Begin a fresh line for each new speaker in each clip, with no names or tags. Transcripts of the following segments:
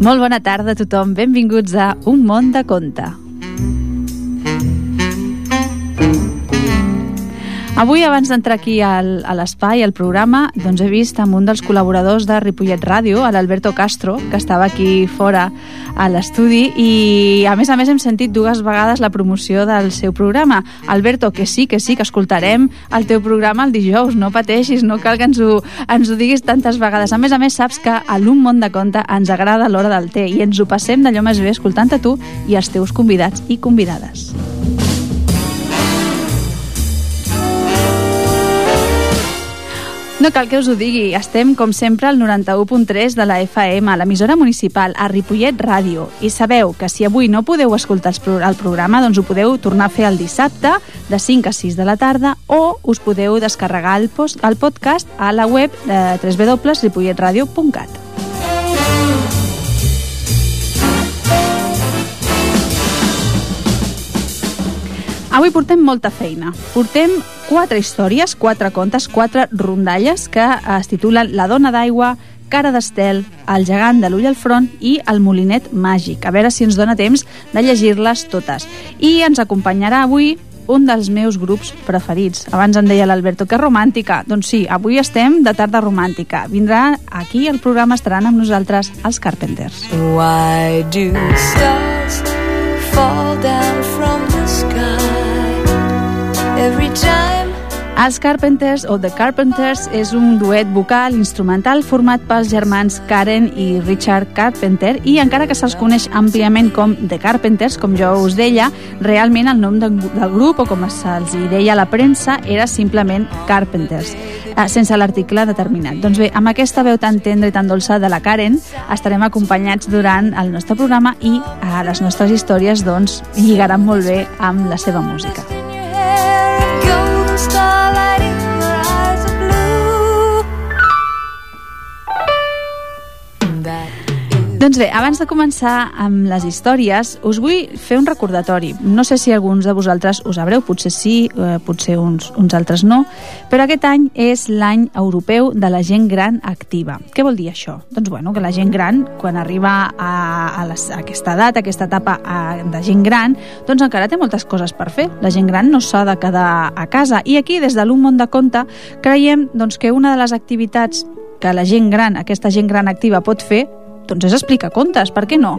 Molt bona tarda a tothom, benvinguts a Un món de conte. Avui, abans d'entrar aquí al, a l'espai, al programa, doncs he vist amb un dels col·laboradors de Ripollet Ràdio, l'Alberto Castro, que estava aquí fora a l'estudi, i a més a més hem sentit dues vegades la promoció del seu programa. Alberto, que sí, que sí, que escoltarem el teu programa el dijous, no pateixis, no cal que ens ho, ens ho diguis tantes vegades. A més a més, saps que a l'Un Món de Conte ens agrada l'hora del té i ens ho passem d'allò més bé escoltant-te tu i els teus convidats i convidades. No cal que us ho digui, estem com sempre al 91.3 de la FM, l'emissora municipal, a Ripollet Ràdio. I sabeu que si avui no podeu escoltar el programa, doncs ho podeu tornar a fer el dissabte de 5 a 6 de la tarda o us podeu descarregar el, post, el podcast a la web de www.ripolletradio.cat. Avui portem molta feina. Portem quatre històries, quatre contes, quatre rondalles que es titulen La dona d'aigua, Cara d'Estel, El gegant de l'ull al front i El molinet màgic. A veure si ens dona temps de llegir-les totes. I ens acompanyarà avui un dels meus grups preferits. Abans em deia l'Alberto, que romàntica. Doncs sí, avui estem de tarda romàntica. Vindrà aquí al programa, estaran amb nosaltres els Carpenters. Why do stars fall down from every time els Carpenters o The Carpenters és un duet vocal instrumental format pels germans Karen i Richard Carpenter i encara que se'ls coneix àmpliament com The Carpenters, com jo us deia, realment el nom de, del grup o com se'ls deia a la premsa era simplement Carpenters eh, sense l'article determinat. Doncs bé, amb aquesta veu tan tendra i tan dolça de la Karen estarem acompanyats durant el nostre programa i a les nostres històries doncs lligaran molt bé amb la seva música. pair of golden. Doncs bé, abans de començar amb les històries, us vull fer un recordatori. No sé si alguns de vosaltres ho sabreu, potser sí, eh, potser uns, uns altres no, però aquest any és l'any europeu de la gent gran activa. Què vol dir això? Doncs bueno, que la gent gran, quan arriba a, a, les, a aquesta edat, a aquesta etapa a, de gent gran, doncs encara té moltes coses per fer. La gent gran no s'ha de quedar a casa. I aquí, des de l'Un Món de Compte, creiem doncs, que una de les activitats que la gent gran, aquesta gent gran activa pot fer doncs és explicar contes, per què no?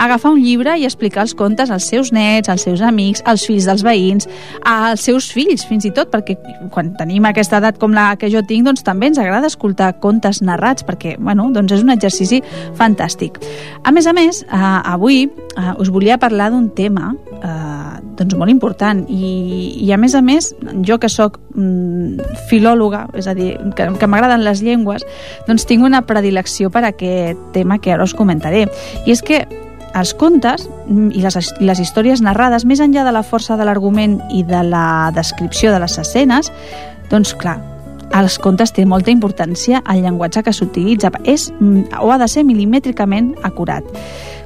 Agafar un llibre i explicar els contes als seus nets, als seus amics, als fills dels veïns, als seus fills, fins i tot, perquè quan tenim aquesta edat com la que jo tinc, doncs també ens agrada escoltar contes narrats, perquè, bueno, doncs és un exercici fantàstic. A més a més, eh, avui eh, us volia parlar d'un tema eh, doncs molt important i, i a més a més, jo que sóc mm, filòloga, és a dir, que, que m'agraden les llengües, doncs tinc una predilecció per a aquest tema que ara us comentaré. I és que els contes i les, les històries narrades, més enllà de la força de l'argument i de la descripció de les escenes, doncs clar, als contes té molta importància el llenguatge que s'utilitza. És, o ha de ser milimètricament acurat.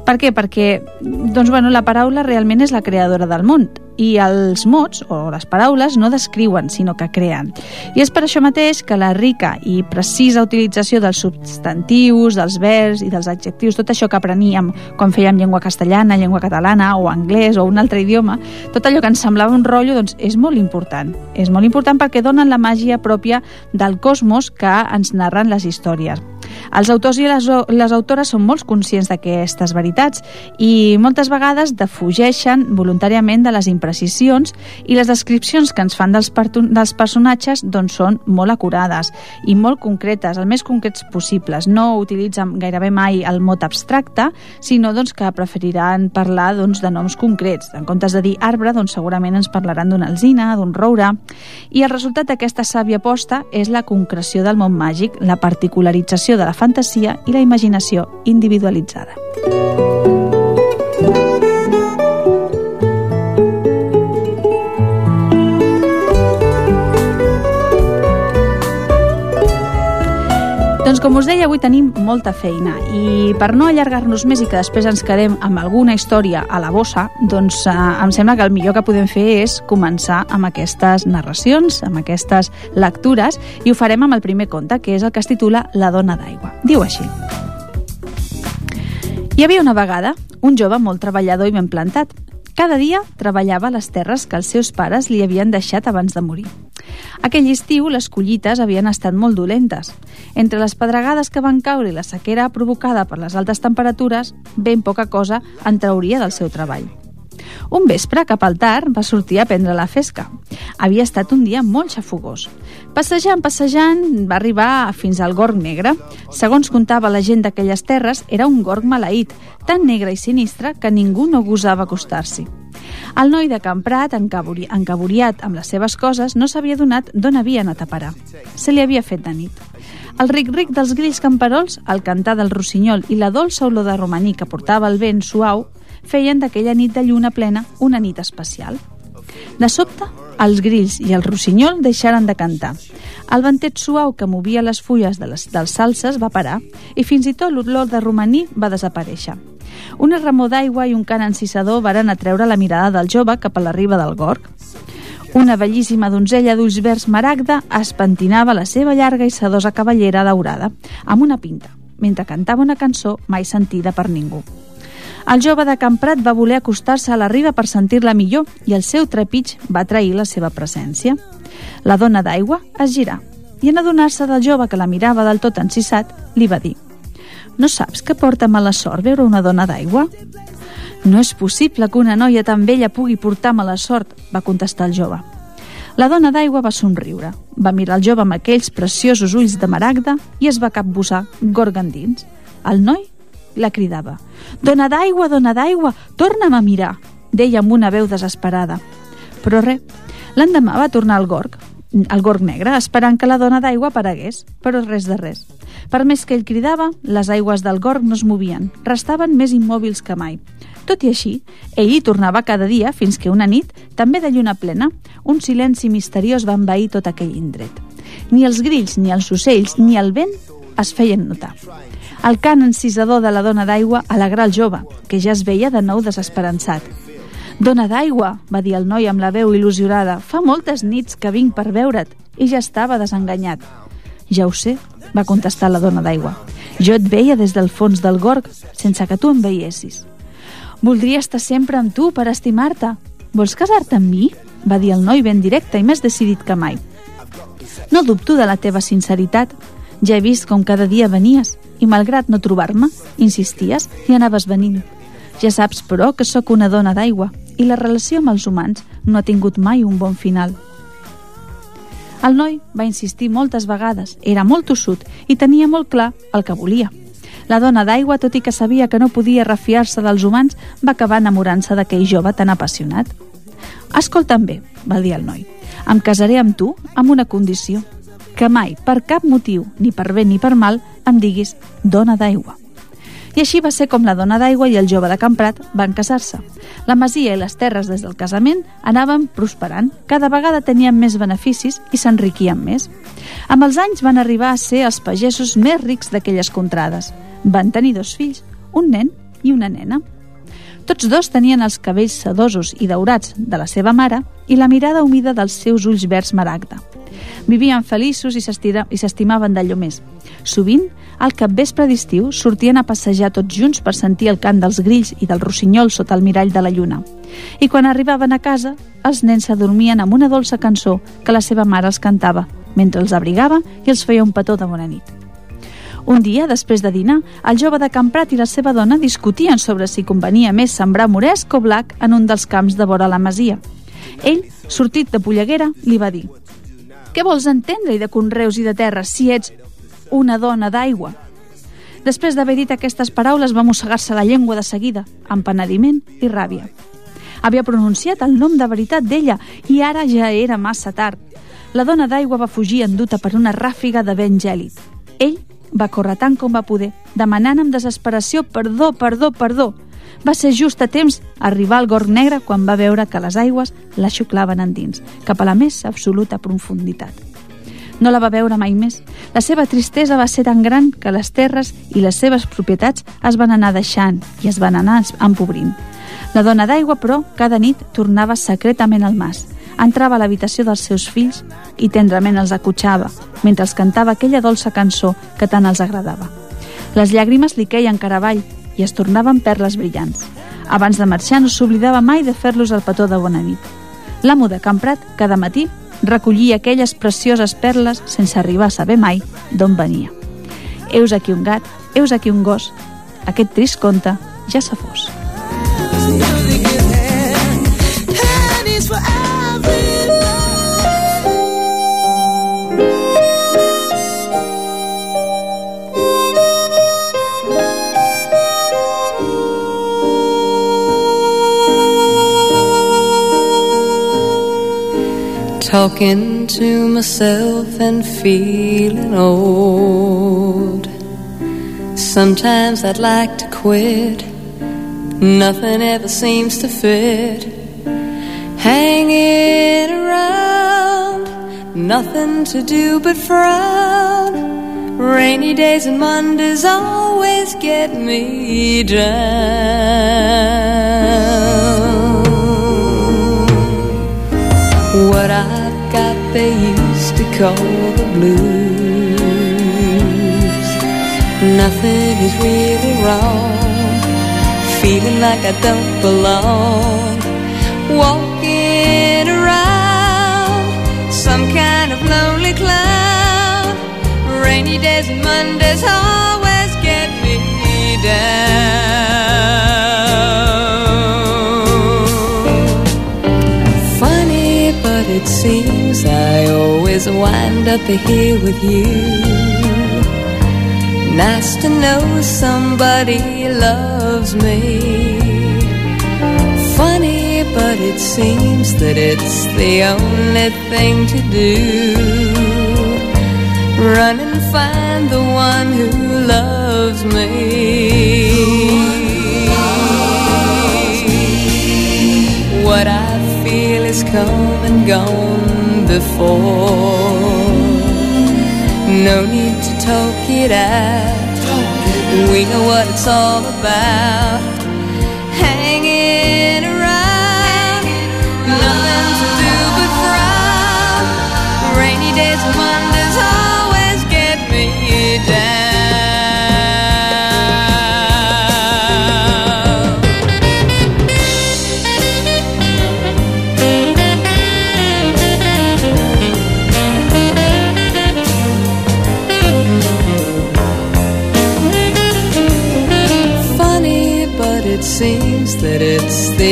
Per què? Perquè doncs, bueno, la paraula realment és la creadora del món i els mots o les paraules no descriuen, sinó que creen. I és per això mateix que la rica i precisa utilització dels substantius, dels verbs i dels adjectius, tot això que apreníem quan fèiem llengua castellana, llengua catalana o anglès o un altre idioma, tot allò que ens semblava un rotllo, doncs és molt important. És molt important perquè donen la màgia pròpia del cosmos que ens narren les històries. Els autors i les, les autores són molt conscients d'aquestes veritats i moltes vegades defugeixen voluntàriament de les imprecisions i les descripcions que ens fan dels, dels personatges doncs, són molt acurades i molt concretes, el més concrets possibles. No utilitzen gairebé mai el mot abstracte, sinó doncs, que preferiran parlar doncs, de noms concrets. En comptes de dir arbre, doncs, segurament ens parlaran d'una alzina, d'un roure... I el resultat d'aquesta sàvia aposta és la concreció del món màgic, la particularització de la fantasia i la imaginació individualitzada. Doncs Doncs com us deia, avui tenim molta feina i per no allargar-nos més i que després ens quedem amb alguna història a la bossa, doncs eh, em sembla que el millor que podem fer és començar amb aquestes narracions, amb aquestes lectures i ho farem amb el primer conte, que és el que es titula La dona d'aigua. Diu així. Hi havia una vegada un jove molt treballador i ben plantat. Cada dia treballava les terres que els seus pares li havien deixat abans de morir. Aquell estiu les collites havien estat molt dolentes. Entre les pedregades que van caure i la sequera provocada per les altes temperatures, ben poca cosa en trauria del seu treball. Un vespre, cap al tard, va sortir a prendre la fesca. Havia estat un dia molt xafogós. Passejant, passejant, va arribar fins al gorg negre. Segons contava la gent d'aquelles terres, era un gorg maleït, tan negre i sinistre que ningú no gosava acostar-s'hi. El noi de Camprat, encaboriat amb les seves coses, no s'havia donat d'on havia anat a parar. Se li havia fet de nit. El ric-ric dels grills camperols, el cantar del rossinyol i la dolça olor de romaní que portava el vent suau feien d'aquella nit de lluna plena una nit especial. De sobte, els grills i el rossinyol deixaren de cantar. El ventet suau que movia les fulles de les, dels salses va parar i fins i tot l'olor de romaní va desaparèixer. Una remor d'aigua i un cant encisador varen atreure la mirada del jove cap a la riba del Gorg. Una bellíssima donzella d'ulls verds maragda es pentinava la seva llarga i sedosa cavallera daurada, amb una pinta, mentre cantava una cançó mai sentida per ningú. El jove de Camprat va voler acostar-se a la riba per sentir-la millor i el seu trepig va trair la seva presència. La dona d'aigua es girà i en adonar-se del jove que la mirava del tot encissat, li va dir no saps que porta mala sort veure una dona d'aigua? No és possible que una noia tan vella pugui portar mala sort, va contestar el jove. La dona d'aigua va somriure, va mirar el jove amb aquells preciosos ulls de maragda i es va capbussar, gorg endins. El noi la cridava. Dona d'aigua, dona d'aigua, torna'm a mirar, deia amb una veu desesperada. Però res, l'endemà va tornar al gorg, al gorg negre, esperant que la dona d'aigua aparegués, però res de res. Per més que ell cridava, les aigües del gorg no es movien, restaven més immòbils que mai. Tot i així, ell hi tornava cada dia fins que una nit, també de lluna plena, un silenci misteriós va envair tot aquell indret. Ni els grills, ni els ocells, ni el vent es feien notar. El cant encisador de la dona d'aigua alegrà el jove, que ja es veia de nou desesperançat. Dona d'aigua, va dir el noi amb la veu il·lusionada, fa moltes nits que vinc per veure't, i ja estava desenganyat. Ja ho sé, va contestar la dona d'aigua. Jo et veia des del fons del gorg, sense que tu em veiessis. Voldria estar sempre amb tu per estimar-te. Vols casar-te amb mi? va dir el noi ben directe i més decidit que mai. No dubto de la teva sinceritat. Ja he vist com cada dia venies i, malgrat no trobar-me, insisties i anaves venint. Ja saps, però, que sóc una dona d'aigua i la relació amb els humans no ha tingut mai un bon final. El noi va insistir moltes vegades, era molt tossut i tenia molt clar el que volia. La dona d'aigua, tot i que sabia que no podia refiar-se dels humans, va acabar enamorant-se d'aquell jove tan apassionat. Escolta'm bé, va dir el noi, em casaré amb tu amb una condició, que mai, per cap motiu, ni per bé ni per mal, em diguis dona d'aigua. I així va ser com la dona d'aigua i el jove de Camprat van casar-se. La masia i les terres des del casament anaven prosperant, cada vegada tenien més beneficis i s'enriquien més. Amb els anys van arribar a ser els pagesos més rics d'aquelles contrades. Van tenir dos fills, un nen i una nena. Tots dos tenien els cabells sedosos i daurats de la seva mare i la mirada humida dels seus ulls verds maragda. Vivien feliços i s'estimaven d'allò més. Sovint, al capvespre d'estiu, sortien a passejar tots junts per sentir el cant dels grills i del rossinyol sota el mirall de la lluna. I quan arribaven a casa, els nens s'adormien amb una dolça cançó que la seva mare els cantava, mentre els abrigava i els feia un petó de bona nit. Un dia, després de dinar, el jove de Camprat i la seva dona discutien sobre si convenia més sembrar moresc o blac en un dels camps de vora la masia. Ell, sortit de polleguera, li va dir què vols entendre-hi de conreus i de terra si ets una dona d'aigua? Després d'haver dit aquestes paraules va mossegar-se la llengua de seguida, amb penediment i ràbia. Havia pronunciat el nom de veritat d'ella i ara ja era massa tard. La dona d'aigua va fugir enduta per una ràfiga de vent gèlid. Ell va córrer tant com va poder, demanant amb desesperació perdó, perdó, perdó, va ser just a temps arribar al gorg negre quan va veure que les aigües la xuclaven endins, cap a la més absoluta profunditat. no la va veure mai més. La seva tristesa va ser tan gran que les terres i les seves propietats es van anar deixant i es van anar empobrint. La dona d'aigua, però, cada nit tornava secretament al mas. Entrava a l'habitació dels seus fills i tendrament els acotxava, mentre els cantava aquella dolça cançó que tant els agradava. Les llàgrimes li queien cara avall i es tornaven perles brillants. Abans de marxar no s'oblidava mai de fer-los el petó de bona nit. L'amo de Camprat, cada matí, recollia aquelles precioses perles sense arribar a saber mai d'on venia. Eus aquí un gat, eus aquí un gos. Aquest trist conte ja s'ha fos.
Talking to myself and feeling old. Sometimes I'd like to quit. Nothing ever seems to fit. Hanging around, nothing to do but frown. Rainy days and Mondays always get me down. What got they used to call the blues. Nothing is really wrong. Feeling like I don't belong. Walking around some kind of lonely cloud. Rainy days and Mondays always get me down. Always wind up here with you. Nice to know somebody loves me. Funny, but it seems that it's the only thing to do. Run and find the one who loves me. What I feel is come and gone before. No need to talk it out. We know what it's all about.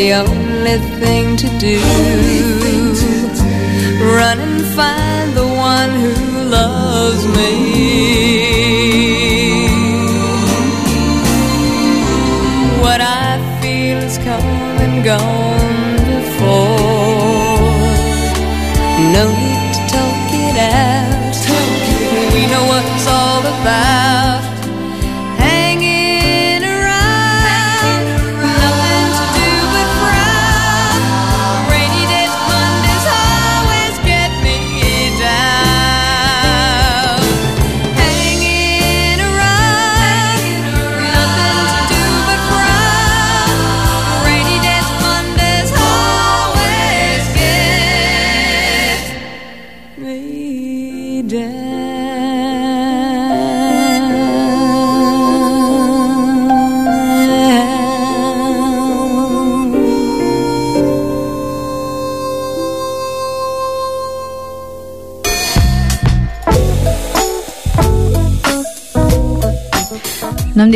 The only thing to do. Run and find the one who loves me. What I feel is come and gone before. No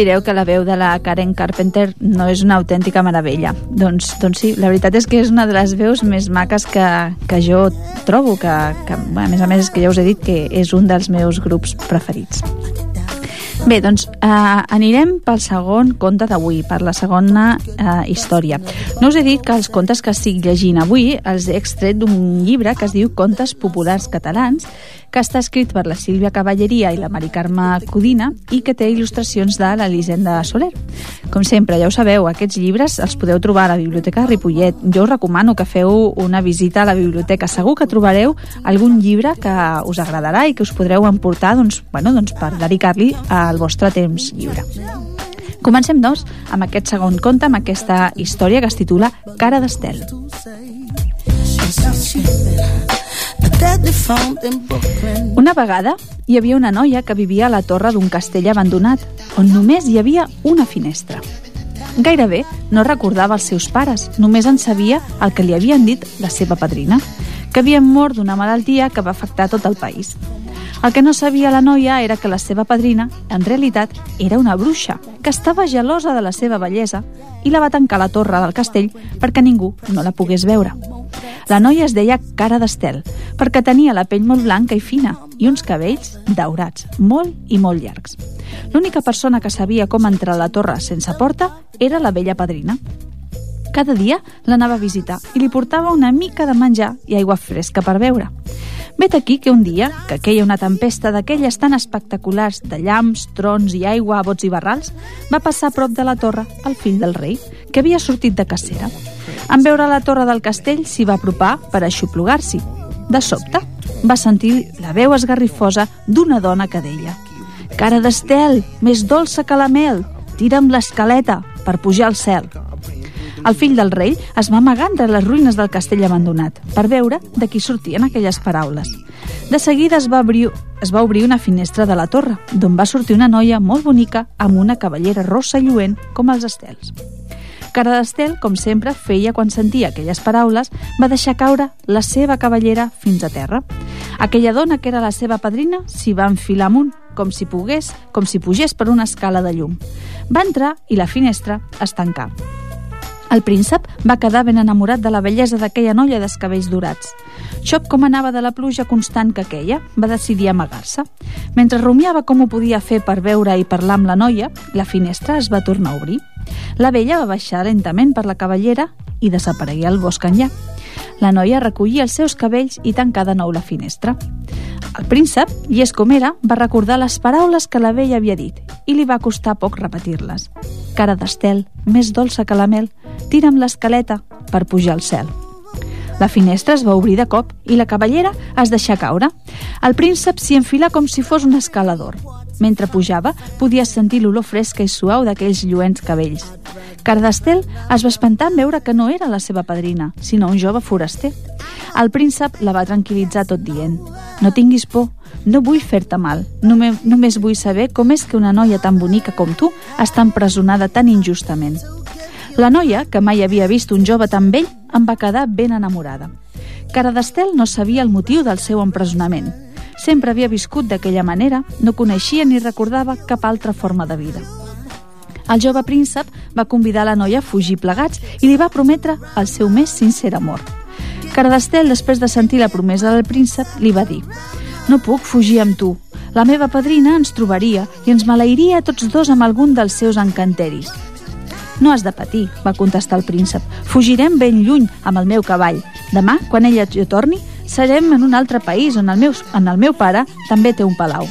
direu que la veu de la Karen Carpenter no és una autèntica meravella. Doncs, doncs sí, la veritat és que és una de les veus més maques que, que jo trobo, que, que a més a més és que ja us he dit que és un dels meus grups preferits. Bé, doncs eh, anirem pel segon conte d'avui, per la segona eh, història. No us he dit que els contes que estic llegint avui els he extret d'un llibre que es diu Contes Populars Catalans, que està escrit per la Sílvia Cavalleria i la Mari Carme Codina i que té il·lustracions de l'Elisenda Soler. Com sempre, ja ho sabeu, aquests llibres els podeu trobar a la Biblioteca de Ripollet. Jo us recomano que feu una visita a la biblioteca. Segur que trobareu algun llibre que us agradarà i que us podreu emportar doncs, bueno, doncs per dedicar-li al vostre temps lliure. Comencem, doncs, amb aquest segon conte, amb aquesta història que es titula Cara d'Estel. Una vegada hi havia una noia que vivia a la torre d'un castell abandonat, on només hi havia una finestra. Gairebé no recordava els seus pares, només en sabia el que li havien dit la seva padrina, que havien mort d'una malaltia que va afectar tot el país. El que no sabia la noia era que la seva padrina, en realitat, era una bruixa, que estava gelosa de la seva bellesa i la va tancar a la torre del castell perquè ningú no la pogués veure. La noia es deia Cara d'Estel, perquè tenia la pell molt blanca i fina i uns cabells daurats, molt i molt llargs. L'única persona que sabia com entrar a la torre sense porta era la vella padrina. Cada dia l'anava a visitar i li portava una mica de menjar i aigua fresca per beure. Vet aquí que un dia, que queia una tempesta d'aquelles tan espectaculars de llamps, trons i aigua a bots i barrals, va passar a prop de la torre el fill del rei, que havia sortit de cacera. En veure la torre del castell s'hi va apropar per aixoplugar-s'hi. De sobte, va sentir la veu esgarrifosa d'una dona que deia «Cara d'estel, més dolça que la mel, tira'm l'escaleta per pujar al cel». El fill del rei es va amagar entre les ruïnes del castell abandonat per veure de qui sortien aquelles paraules. De seguida es va obrir, es va obrir una finestra de la torre, d'on va sortir una noia molt bonica amb una cavallera rossa lluent com els estels. Cara d'Estel, com sempre, feia quan sentia aquelles paraules, va deixar caure la seva cavallera fins a terra. Aquella dona, que era la seva padrina, s'hi va enfilar amunt, com si pogués, com si pugés per una escala de llum. Va entrar i la finestra es tancà. El príncep va quedar ben enamorat de la bellesa d'aquella noia dels cabells dorats. Xop com anava de la pluja constant que queia, va decidir amagar-se. Mentre rumiava com ho podia fer per veure i parlar amb la noia, la finestra es va tornar a obrir. La vella va baixar lentament per la cavallera i desaparegué al bosc enllà. La noia recollia els seus cabells i tancà de nou la finestra. El príncep, llest com era, va recordar les paraules que la vella havia dit i li va costar poc repetir-les. Cara d'estel, més dolça que la mel, tira'm l'escaleta per pujar al cel. La finestra es va obrir de cop i la cavallera es deixà caure. El príncep s'hi enfilà com si fos un escalador. Mentre pujava, podia sentir l'olor fresca i suau d'aquells lluents cabells. Cardestel es va espantar en veure que no era la seva padrina, sinó un jove foraster. El príncep la va tranquil·litzar tot dient «No tinguis por, no vull fer-te mal, només, només vull saber com és que una noia tan bonica com tu està empresonada tan injustament». La noia, que mai havia vist un jove tan vell, em va quedar ben enamorada. Cara d'Estel no sabia el motiu del seu empresonament. Sempre havia viscut d'aquella manera, no coneixia ni recordava cap altra forma de vida. El jove príncep va convidar la noia a fugir plegats i li va prometre el seu més sincer amor. Cardestel, després de sentir la promesa del príncep, li va dir «No puc fugir amb tu. La meva padrina ens trobaria i ens maleiria a tots dos amb algun dels seus encanteris. No has de patir, va contestar el príncep. Fugirem ben lluny amb el meu cavall. Demà, quan ella jo torni, serem en un altre país on el meu, en el meu pare també té un palau.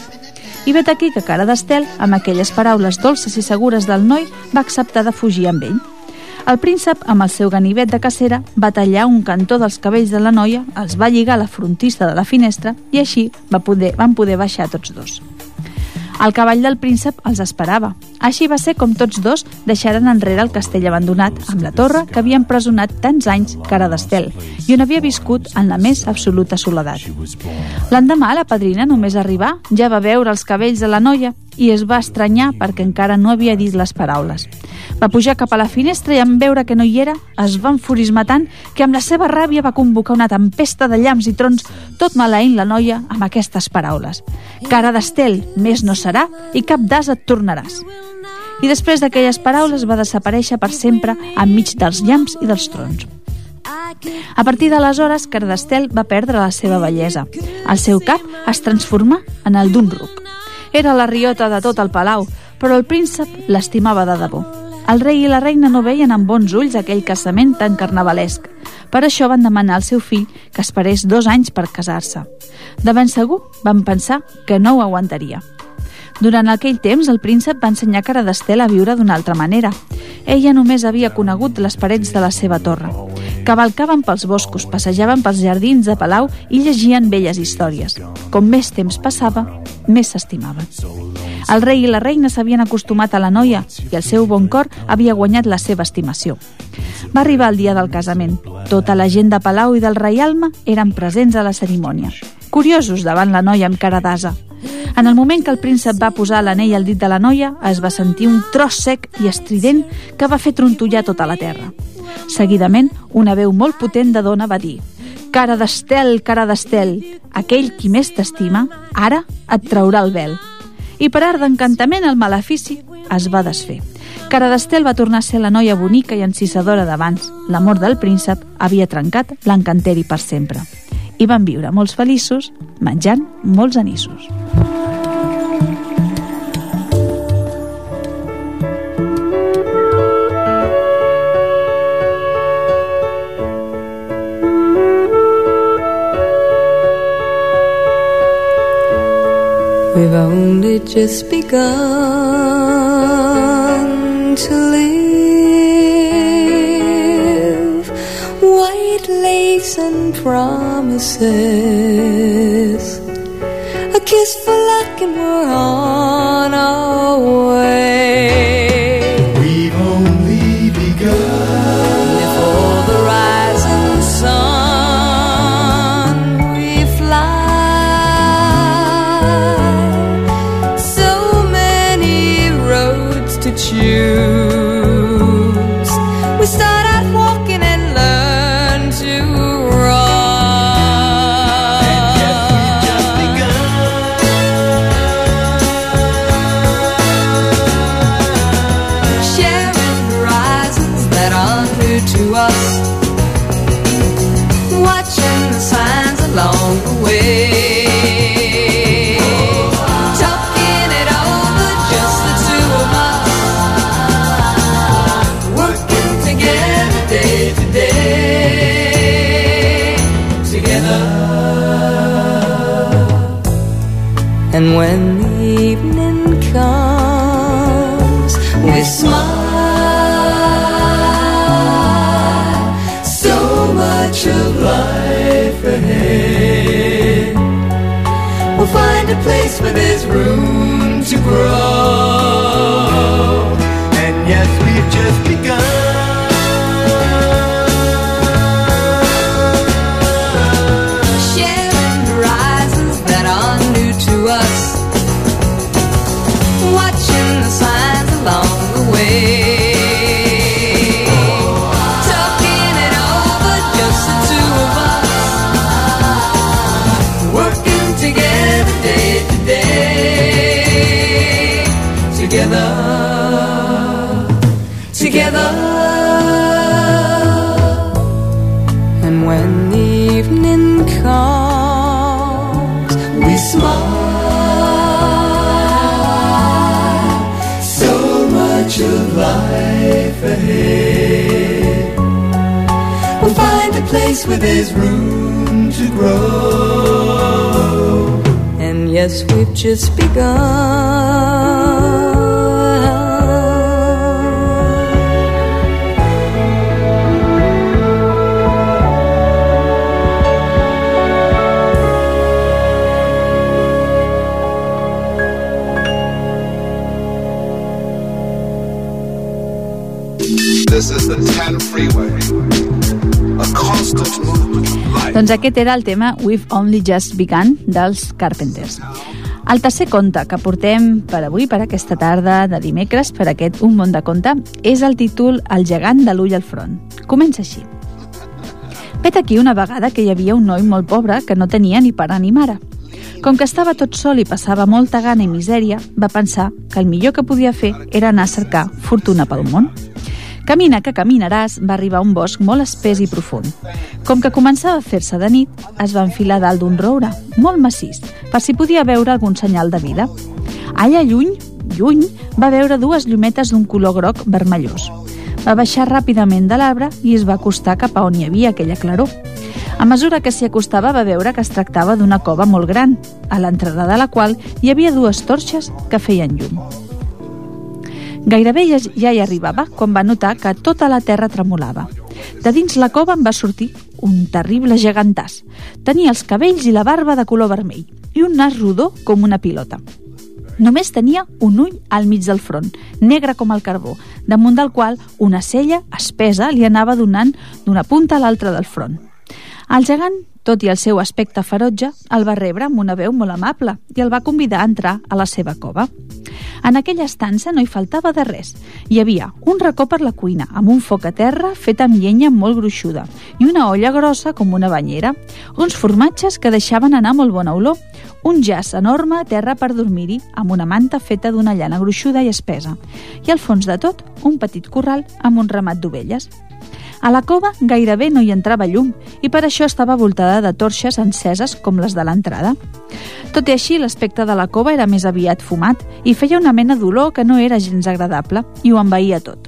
I vet aquí que cara d'estel, amb aquelles paraules dolces i segures del noi, va acceptar de fugir amb ell. El príncep, amb el seu ganivet de cacera, va tallar un cantó dels cabells de la noia, els va lligar a la frontista de la finestra i així va poder, van poder baixar tots dos. El cavall del príncep els esperava. Així va ser com tots dos deixaren enrere el castell abandonat, amb la torre que havia empresonat tants anys cara d'estel i on havia viscut en la més absoluta soledat. L'endemà, la padrina, només arribar, ja va veure els cabells de la noia i es va estranyar perquè encara no havia dit les paraules. Va pujar cap a la finestra i en veure que no hi era, es va enfurismar tant que amb la seva ràbia va convocar una tempesta de llamps i trons, tot maleint la noia amb aquestes paraules. Cara d'estel, més no serà i cap d'as et tornaràs. I després d'aquelles paraules va desaparèixer per sempre enmig dels llamps i dels trons. A partir d'aleshores, Cardestel va perdre la seva bellesa. El seu cap es transformà en el d'un ruc. Era la riota de tot el palau, però el príncep l'estimava de debò. El rei i la reina no veien amb bons ulls aquell casament tan carnavalesc. Per això van demanar al seu fill que esperés dos anys per casar-se. De ben segur van pensar que no ho aguantaria. Durant aquell temps, el príncep va ensenyar Cara d'Estel a viure d'una altra manera. Ella només havia conegut les parets de la seva torre. Cavalcaven pels boscos, passejaven pels jardins de Palau i llegien velles històries. Com més temps passava, més s'estimaven. El rei i la reina s'havien acostumat a la noia i el seu bon cor havia guanyat la seva estimació. Va arribar el dia del casament. Tota la gent de Palau i del Reialme eren presents a la cerimònia. Curiosos davant la noia amb cara d'asa. En el moment que el príncep va posar l'anell al dit de la noia, es va sentir un tros sec i estrident que va fer trontollar tota la terra. Seguidament, una veu molt potent de dona va dir «Cara d'estel, cara d'estel, aquell qui més t'estima, ara et traurà el vel». I per art d'encantament el malefici es va desfer. Cara d'Estel va tornar a ser la noia bonica i encisadora d'abans. L'amor del príncep havia trencat l'encanteri per sempre i van viure molts feliços menjant molts anissos.
We've only just begun to and promises, a kiss for luck, and we're on our way. To us, watching the signs along the way. Talking it over, just the two of us, working together day to day, together. And when the evening comes, we smile. There's room to grow. Of
life ahead.
We'll find a place where there's
room to grow.
And yes, we've just begun.
This is the 10 freeway. A constant movement of light.
Doncs aquest era el tema We've Only Just Begun dels Carpenters. El tercer conte que portem per avui, per aquesta tarda de dimecres, per aquest Un món de conte, és el títol El gegant de l'ull al front. Comença així. Vet aquí una vegada que hi havia un noi molt pobre que no tenia ni pare ni mare. Com que estava tot sol i passava molta gana i misèria, va pensar que el millor que podia fer era anar a cercar fortuna pel món. Camina que caminaràs va arribar a un bosc molt espès i profund. Com que començava a fer-se de nit, es va enfilar dalt d'un roure, molt massís, per si podia veure algun senyal de vida. Allà lluny, lluny, va veure dues llumetes d'un color groc vermellós. Va baixar ràpidament de l'arbre i es va acostar cap a on hi havia aquella claror. A mesura que s'hi acostava va veure que es tractava d'una cova molt gran, a l'entrada de la qual hi havia dues torxes que feien llum. Gairebé ja, hi arribava quan va notar que tota la terra tremolava. De dins la cova en va sortir un terrible gegantàs. Tenia els cabells i la barba de color vermell i un nas rodó com una pilota. Només tenia un ull al mig del front, negre com el carbó, damunt del qual una cella espesa li anava donant d'una punta a l'altra del front. El gegant, tot i el seu aspecte ferotge, el va rebre amb una veu molt amable i el va convidar a entrar a la seva cova. En aquella estança no hi faltava de res. Hi havia un racó per la cuina, amb un foc a terra fet amb llenya molt gruixuda i una olla grossa com una banyera, uns formatges que deixaven anar molt bona olor, un jaç enorme a terra per dormir-hi, amb una manta feta d'una llana gruixuda i espesa, i al fons de tot, un petit corral amb un ramat d'ovelles. A la cova gairebé no hi entrava llum i per això estava voltada de torxes enceses com les de l'entrada. Tot i així, l'aspecte de la cova era més aviat fumat i feia una mena d'olor que no era gens agradable i ho envaïa tot.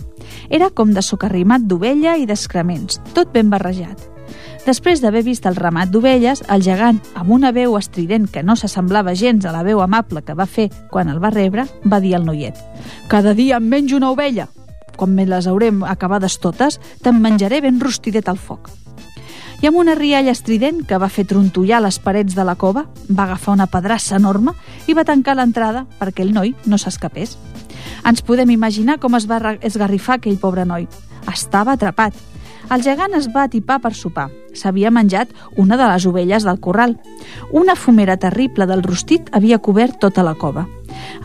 Era com de socarrimat d'ovella i d'excrements, tot ben barrejat. Després d'haver vist el ramat d'ovelles, el gegant, amb una veu estrident que no s'assemblava gens a la veu amable que va fer quan el va rebre, va dir al noiet «Cada dia em menjo una ovella. Quan me les haurem acabades totes, te'n menjaré ben rostidet al foc». I amb una rialla estrident que va fer trontollar les parets de la cova, va agafar una pedrassa enorme i va tancar l'entrada perquè el noi no s'escapés. Ens podem imaginar com es va esgarrifar aquell pobre noi. Estava atrapat. El gegant es va atipar per sopar. S'havia menjat una de les ovelles del corral. Una fumera terrible del rostit havia cobert tota la cova.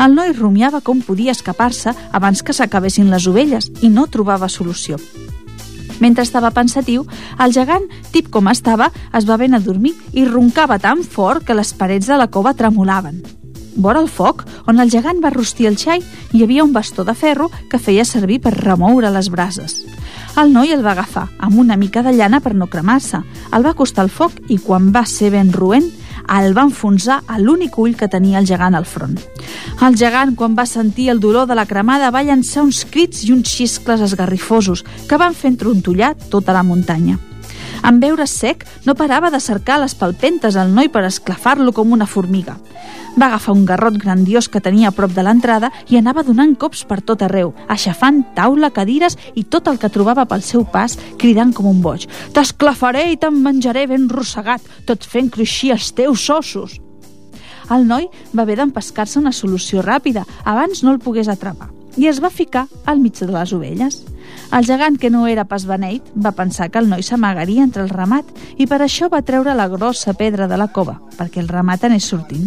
El noi rumiava com podia escapar-se abans que s'acabessin les ovelles i no trobava solució. Mentre estava pensatiu, el gegant, tip com estava, es va ben a dormir i roncava tan fort que les parets de la cova tremolaven. Vora el foc, on el gegant va rostir el xai, hi havia un bastó de ferro que feia servir per remoure les brases. El noi el va agafar amb una mica de llana per no cremar-se, el va acostar al foc i quan va ser ben roent, el va enfonsar a l'únic ull que tenia el gegant al front. El gegant, quan va sentir el dolor de la cremada, va llançar uns crits i uns xiscles esgarrifosos que van fent trontollar tota la muntanya. En veure sec, no parava de cercar les palpentes al noi per esclafar-lo com una formiga. Va agafar un garrot grandiós que tenia a prop de l'entrada i anava donant cops per tot arreu, aixafant taula, cadires i tot el que trobava pel seu pas, cridant com un boig. T'esclafaré i te'n menjaré ben rossegat, tot fent cruixir els teus ossos. El noi va haver d'empescar-se una solució ràpida, abans no el pogués atrapar, i es va ficar al mig de les ovelles. El gegant, que no era pas beneit, va pensar que el noi s'amagaria entre el ramat i per això va treure la grossa pedra de la cova, perquè el ramat anés sortint.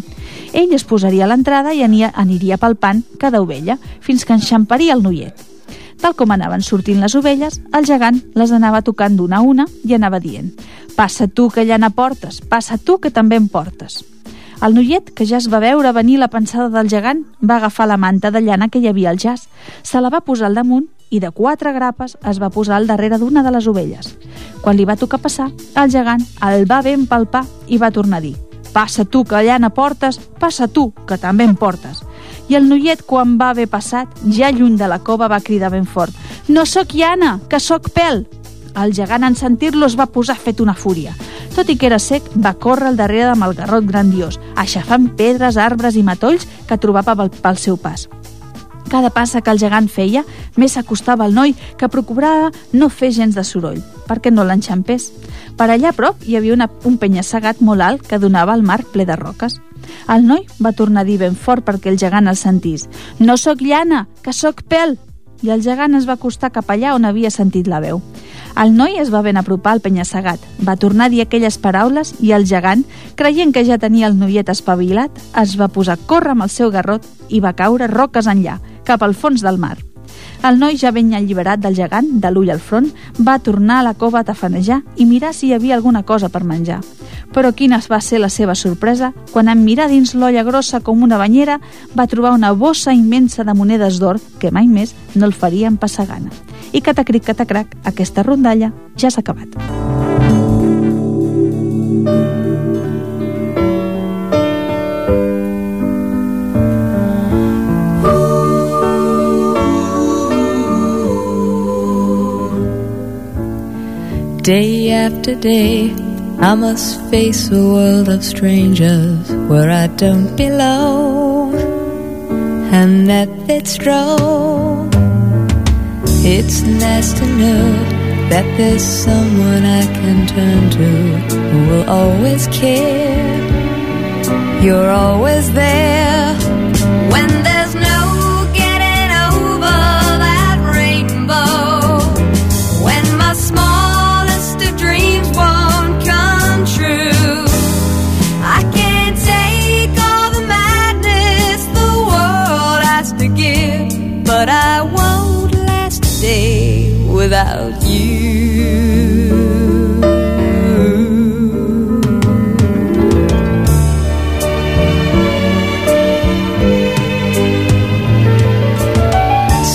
Ell es posaria a l'entrada i aniria palpant cada ovella, fins que enxamparia el noiet. Tal com anaven sortint les ovelles, el gegant les anava tocant d'una a una i anava dient «Passa tu, que llana portes, passa tu, que també em portes». El noiet, que ja es va veure venir la pensada del gegant, va agafar la manta de llana que hi havia al jaç, se la va posar al damunt i de quatre grapes es va posar al darrere d'una de les ovelles. Quan li va tocar passar, el gegant el va ben palpar i va tornar a dir «Passa tu, que llana portes, passa tu, que també em portes». I el noiet, quan va haver passat, ja lluny de la cova, va cridar ben fort «No sóc llana, que sóc pèl!» El gegant, en sentir-lo, es va posar fet una fúria. Tot i que era sec, va córrer al darrere amb el garrot grandiós, aixafant pedres, arbres i matolls que trobava pel, pel seu pas. Cada passa que el gegant feia, més s'acostava al noi, que procurava no fer gens de soroll, perquè no l'enxampés. Per allà a prop hi havia una, un penya-segat molt alt que donava al mar ple de roques. El noi va tornar a dir ben fort perquè el gegant el sentís. «No sóc llana, que sóc pèl!» I el gegant es va acostar cap allà on havia sentit la veu. El noi es va ben apropar al penya-segat, va tornar a dir aquelles paraules i el gegant, creient que ja tenia el noiet espavilat, es va posar a córrer amb el seu garrot i va caure roques enllà, cap al fons del mar. El noi, ja ben alliberat del gegant, de l'ull al front, va tornar a la cova a tafanejar i mirar si hi havia alguna cosa per menjar. Però quina va ser la seva sorpresa quan en mirar dins l'olla grossa com una banyera va trobar una bossa immensa de monedes d'or que mai més no el farien passar gana. I catacric, catacrac, aquesta rondalla ja s'ha acabat.
Day after day, I must face a world of strangers where I don't belong. And at its draw, it's nice to know that there's someone I can turn to who will always care. You're always there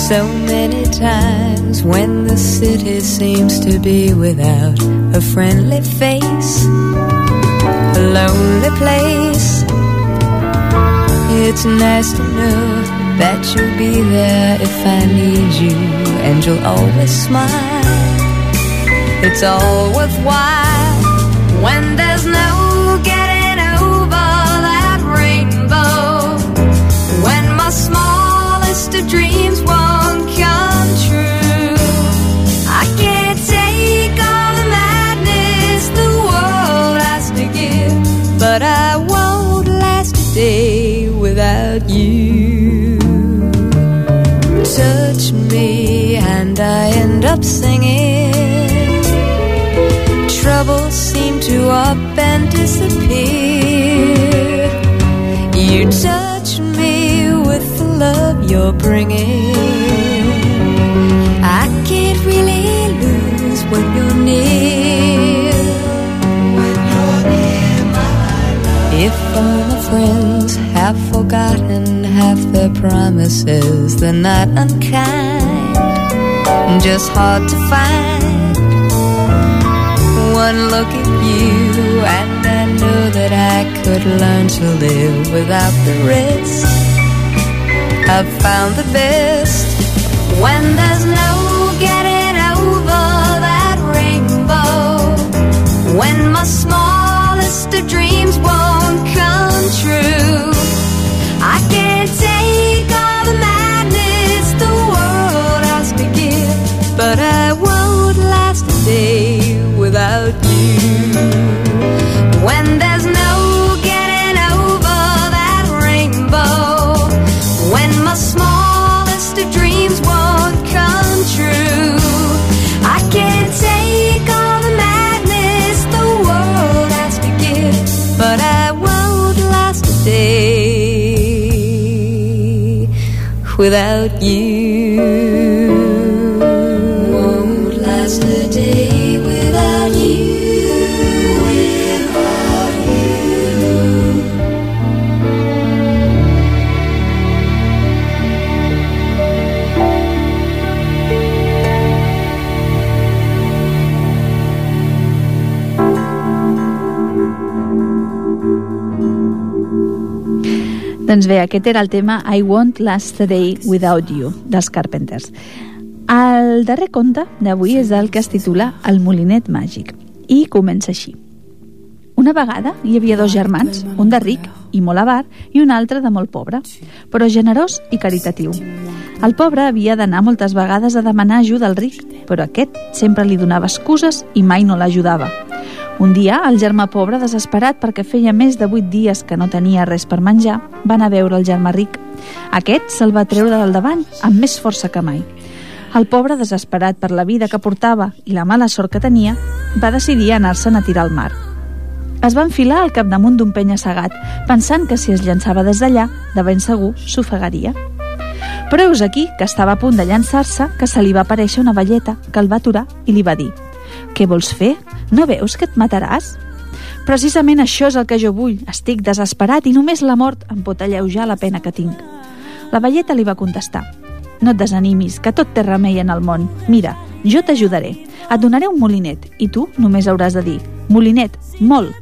So many times when the city seems to be without a friendly face, a lonely place. It's nice to know that you'll be there if I need you, and you'll always smile. It's all worthwhile when there's no getting over that rainbow. When my smallest of but I won't last a day without you. Touch me, and I end up singing. Troubles seem to up and disappear. You touch me with the love you're bringing. I can't really lose when you're near. My friends have forgotten half their promises, they're not unkind, just hard to find one look at you and I know that I could learn to live without the risk. I've found the best when there's no getting over that rainbow. When my smallest of dreams without you.
Doncs bé, aquest era el tema I Won't Last Day Without You, dels Carpenters. El darrer conte d'avui és el que es titula El molinet màgic i comença així. Una vegada hi havia dos germans, un de ric i molt avar i un altre de molt pobre, però generós i caritatiu. El pobre havia d'anar moltes vegades a demanar ajuda al ric, però aquest sempre li donava excuses i mai no l'ajudava. Un dia, el germà pobre, desesperat perquè feia més de vuit dies que no tenia res per menjar, va anar a veure el germà ric. Aquest se'l va treure del davant amb més força que mai. El pobre, desesperat per la vida que portava i la mala sort que tenia, va decidir anar-se'n a tirar al mar. Es va enfilar al capdamunt d'un penya-segat, pensant que si es llançava des d'allà, de ben segur s'ofegaria. Però aquí que estava a punt de llançar-se que se li va aparèixer una velleta que el va aturar i li va dir «Què vols fer? No veus que et mataràs?» Precisament això és el que jo vull. Estic desesperat i només la mort em pot alleujar la pena que tinc. La velleta li va contestar No et desanimis, que tot té remei en el món. Mira, jo t'ajudaré. Et donaré un molinet i tu només hauràs de dir Molinet, molt.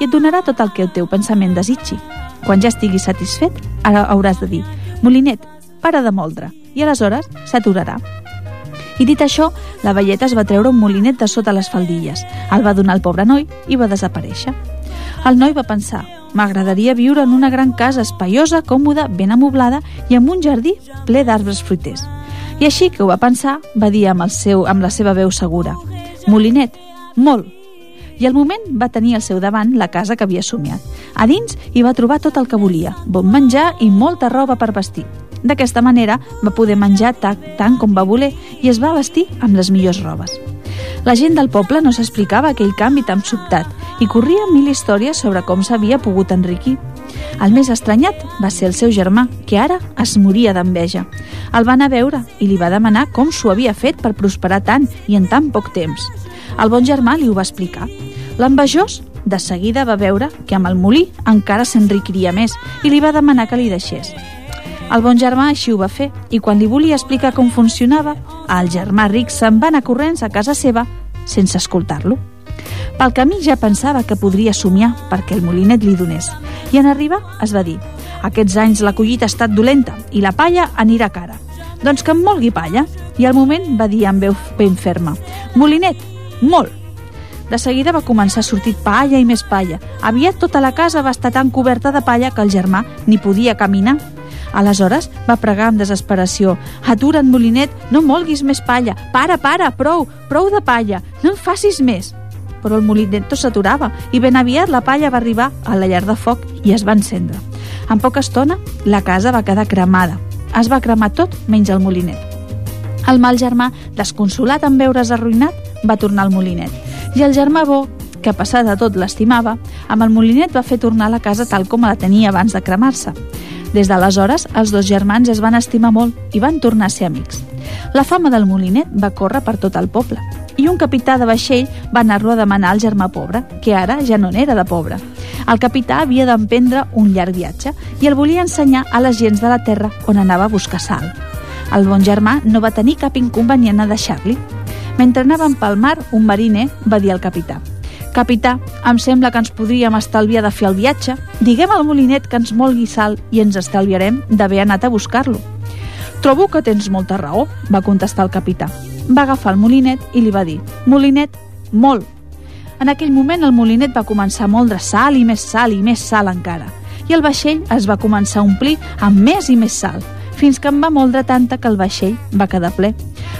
I et donarà tot el que el teu pensament desitgi. Quan ja estiguis satisfet, ara hauràs de dir Molinet, para de moldre. I aleshores s'aturarà. I dit això, la velleta es va treure un molinet de sota les faldilles, el va donar al pobre noi i va desaparèixer. El noi va pensar, m'agradaria viure en una gran casa espaiosa, còmoda, ben amoblada i amb un jardí ple d'arbres fruiters. I així que ho va pensar, va dir amb, el seu, amb la seva veu segura, Molinet, molt. I al moment va tenir al seu davant la casa que havia somiat. A dins hi va trobar tot el que volia, bon menjar i molta roba per vestir. D'aquesta manera va poder menjar tant, tant com va voler i es va vestir amb les millors robes. La gent del poble no s'explicava aquell canvi tan sobtat i corria mil històries sobre com s'havia pogut enriquir. El més estranyat va ser el seu germà, que ara es moria d'enveja. El va anar a veure i li va demanar com s'ho havia fet per prosperar tant i en tan poc temps. El bon germà li ho va explicar. L'envejós de seguida va veure que amb el molí encara s'enriquiria més i li va demanar que li deixés. El bon germà així ho va fer i quan li volia explicar com funcionava, el germà ric se'n va anar corrents a casa seva sense escoltar-lo. Pel camí ja pensava que podria somiar perquè el molinet li donés. I en arribar es va dir aquests anys la collita ha estat dolenta i la palla anirà cara. Doncs que em molgui palla. I al moment va dir amb veu ben ferma Molinet, molt. De seguida va començar a sortir palla i més palla. Aviat tota la casa va estar tan coberta de palla que el germà ni podia caminar. Aleshores va pregar amb desesperació «Atura't, Molinet, no molguis més palla! Para, para, prou, prou de palla! No en facis més!» Però el molinet no s'aturava i ben aviat la palla va arribar a la llar de foc i es va encendre. En poca estona, la casa va quedar cremada. Es va cremar tot menys el molinet. El mal germà, desconsolat en veure's arruïnat, va tornar al molinet. I el germà bo, que a de tot l'estimava, amb el molinet va fer tornar la casa tal com la tenia abans de cremar-se. Des d'aleshores, els dos germans es van estimar molt i van tornar a ser amics. La fama del molinet va córrer per tot el poble i un capità de vaixell va anar-lo a demanar al germà pobre, que ara ja no n'era de pobre. El capità havia d'emprendre un llarg viatge i el volia ensenyar a les gens de la terra on anava a buscar sal. El bon germà no va tenir cap inconvenient a deixar-li. Mentre anaven pel mar, un mariner va dir al capità Capità, em sembla que ens podríem estalviar de fer el viatge. Diguem al molinet que ens molgui sal i ens estalviarem d'haver anat a buscar-lo. Trobo que tens molta raó, va contestar el capità. Va agafar el molinet i li va dir Molinet, molt. En aquell moment el molinet va començar a moldre sal i més sal i més sal encara. I el vaixell es va començar a omplir amb més i més sal, fins que en va moldre tanta que el vaixell va quedar ple.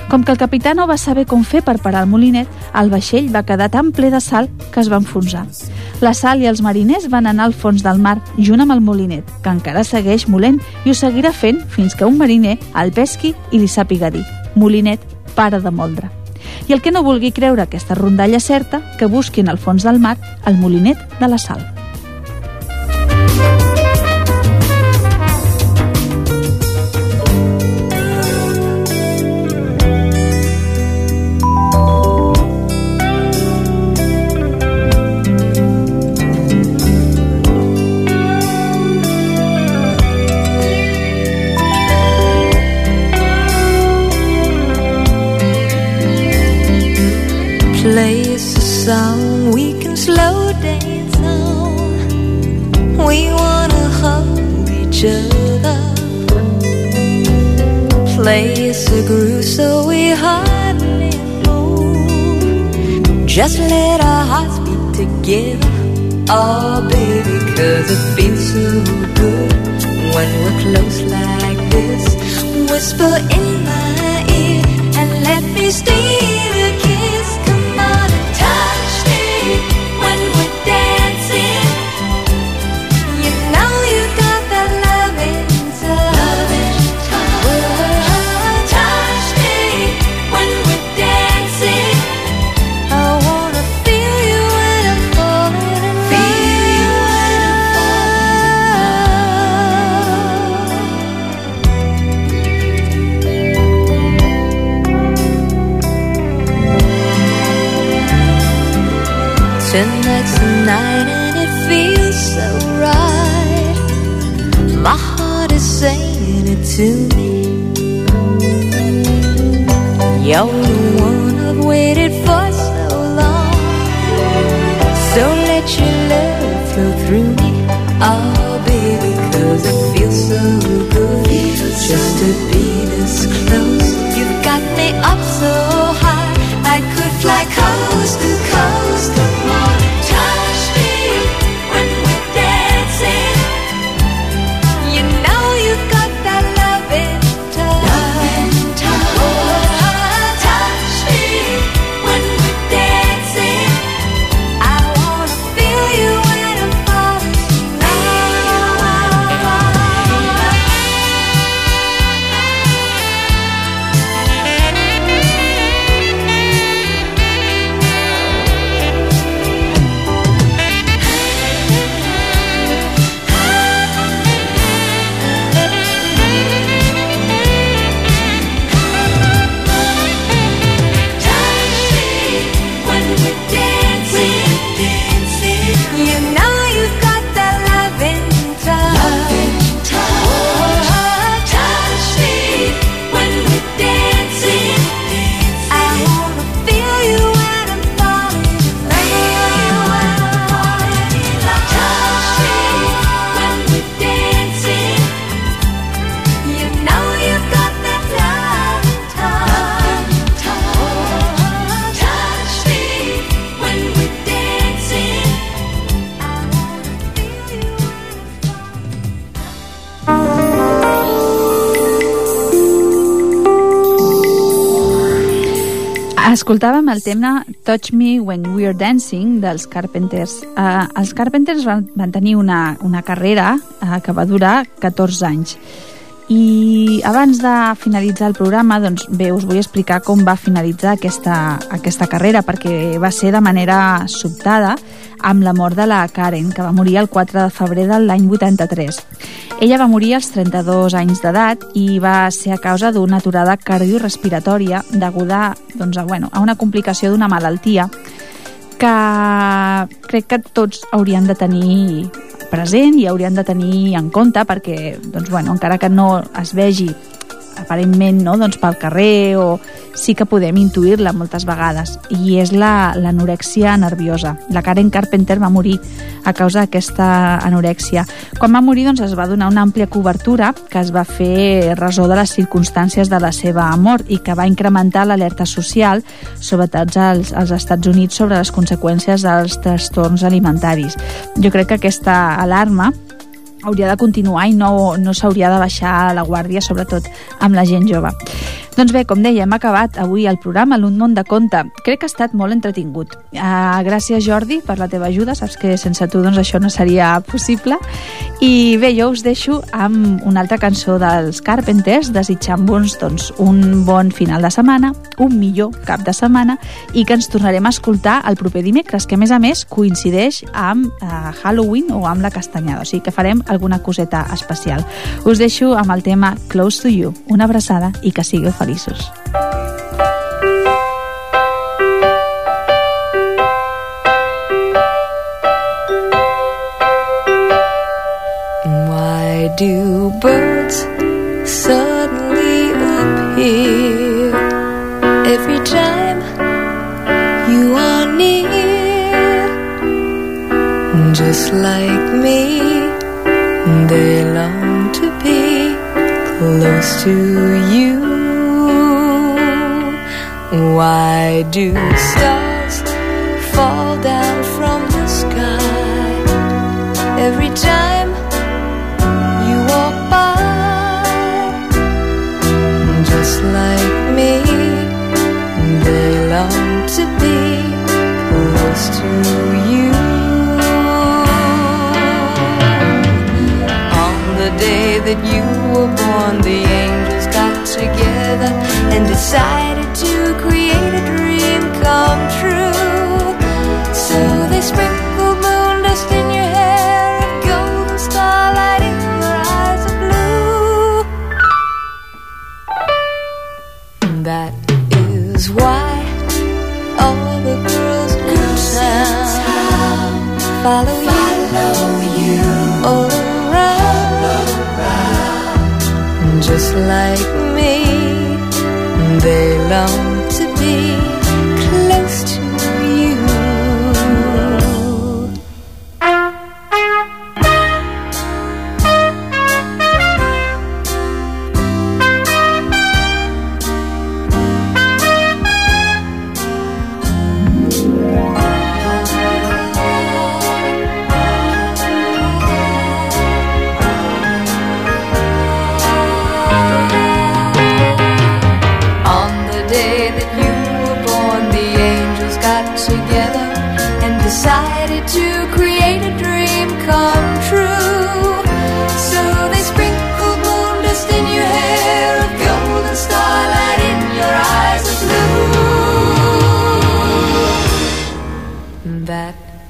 Com que el capità no va saber com fer per parar el molinet, el vaixell va quedar tan ple de sal que es va enfonsar. La sal i els mariners van anar al fons del mar junt amb el molinet, que encara segueix molent i ho seguirà fent fins que un mariner el pesqui i li sàpiga dir «Molinet, para de moldre». I el que no vulgui creure aquesta rondalla certa, que busqui en el fons del mar el molinet de la sal.
Oh, baby, cause it feels so good when we're close like this. Whisper in my ear and let me steal to me. You're the one I've waited for
Escoltàvem el tema Touch Me When We're Dancing dels Carpenters. Uh, els Carpenters van, van tenir una, una carrera uh, que va durar 14 anys. I abans de finalitzar el programa, doncs bé, us vull explicar com va finalitzar aquesta, aquesta carrera, perquè va ser de manera sobtada amb la mort de la Karen, que va morir el 4 de febrer de l'any 83. Ella va morir als 32 anys d'edat i va ser a causa d'una aturada cardiorespiratòria deguda doncs, a, bueno, a una complicació d'una malaltia que crec que tots haurien de tenir present i haurien de tenir en compte perquè, doncs, bueno, encara que no es vegi aparentment no, doncs pel carrer o sí que podem intuir-la moltes vegades i és l'anorèxia la, nerviosa. La Karen Carpenter va morir a causa d'aquesta anorèxia. Quan va morir doncs, es va donar una àmplia cobertura que es va fer resó de les circumstàncies de la seva mort i que va incrementar l'alerta social, sobretot als, als Estats Units, sobre les conseqüències dels trastorns alimentaris. Jo crec que aquesta alarma hauria de continuar i no, no s'hauria de baixar la guàrdia, sobretot amb la gent jove. Doncs bé, com deia, hem acabat avui el programa l'Un món de conte. Crec que ha estat molt entretingut. Uh, gràcies, Jordi, per la teva ajuda. Saps que sense tu doncs, això no seria possible. I bé, jo us deixo amb una altra cançó dels Carpenters, desitjant-vos doncs, un bon final de setmana, un millor cap de setmana i que ens tornarem a escoltar el proper dimecres, que a més a més coincideix amb uh, Halloween o amb la castanyada, o sigui que farem alguna coseta especial. Us deixo amb el tema Close to You. Una abraçada i que sigueu
Why do birds suddenly appear every time you are near? Just like me, they long to be close to you. Why do stars fall down from the sky every time you walk by? Just like me, they long to be close to you. On the day that you were born, the angels got together and decided to create a dream 사랑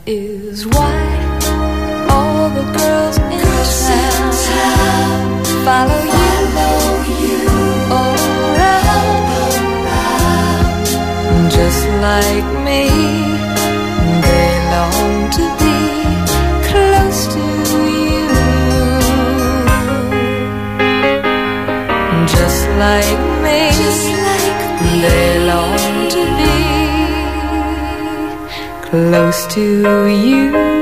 is why all the girls in town follow you around. Just like me, they long to be close to you. Just like close to you.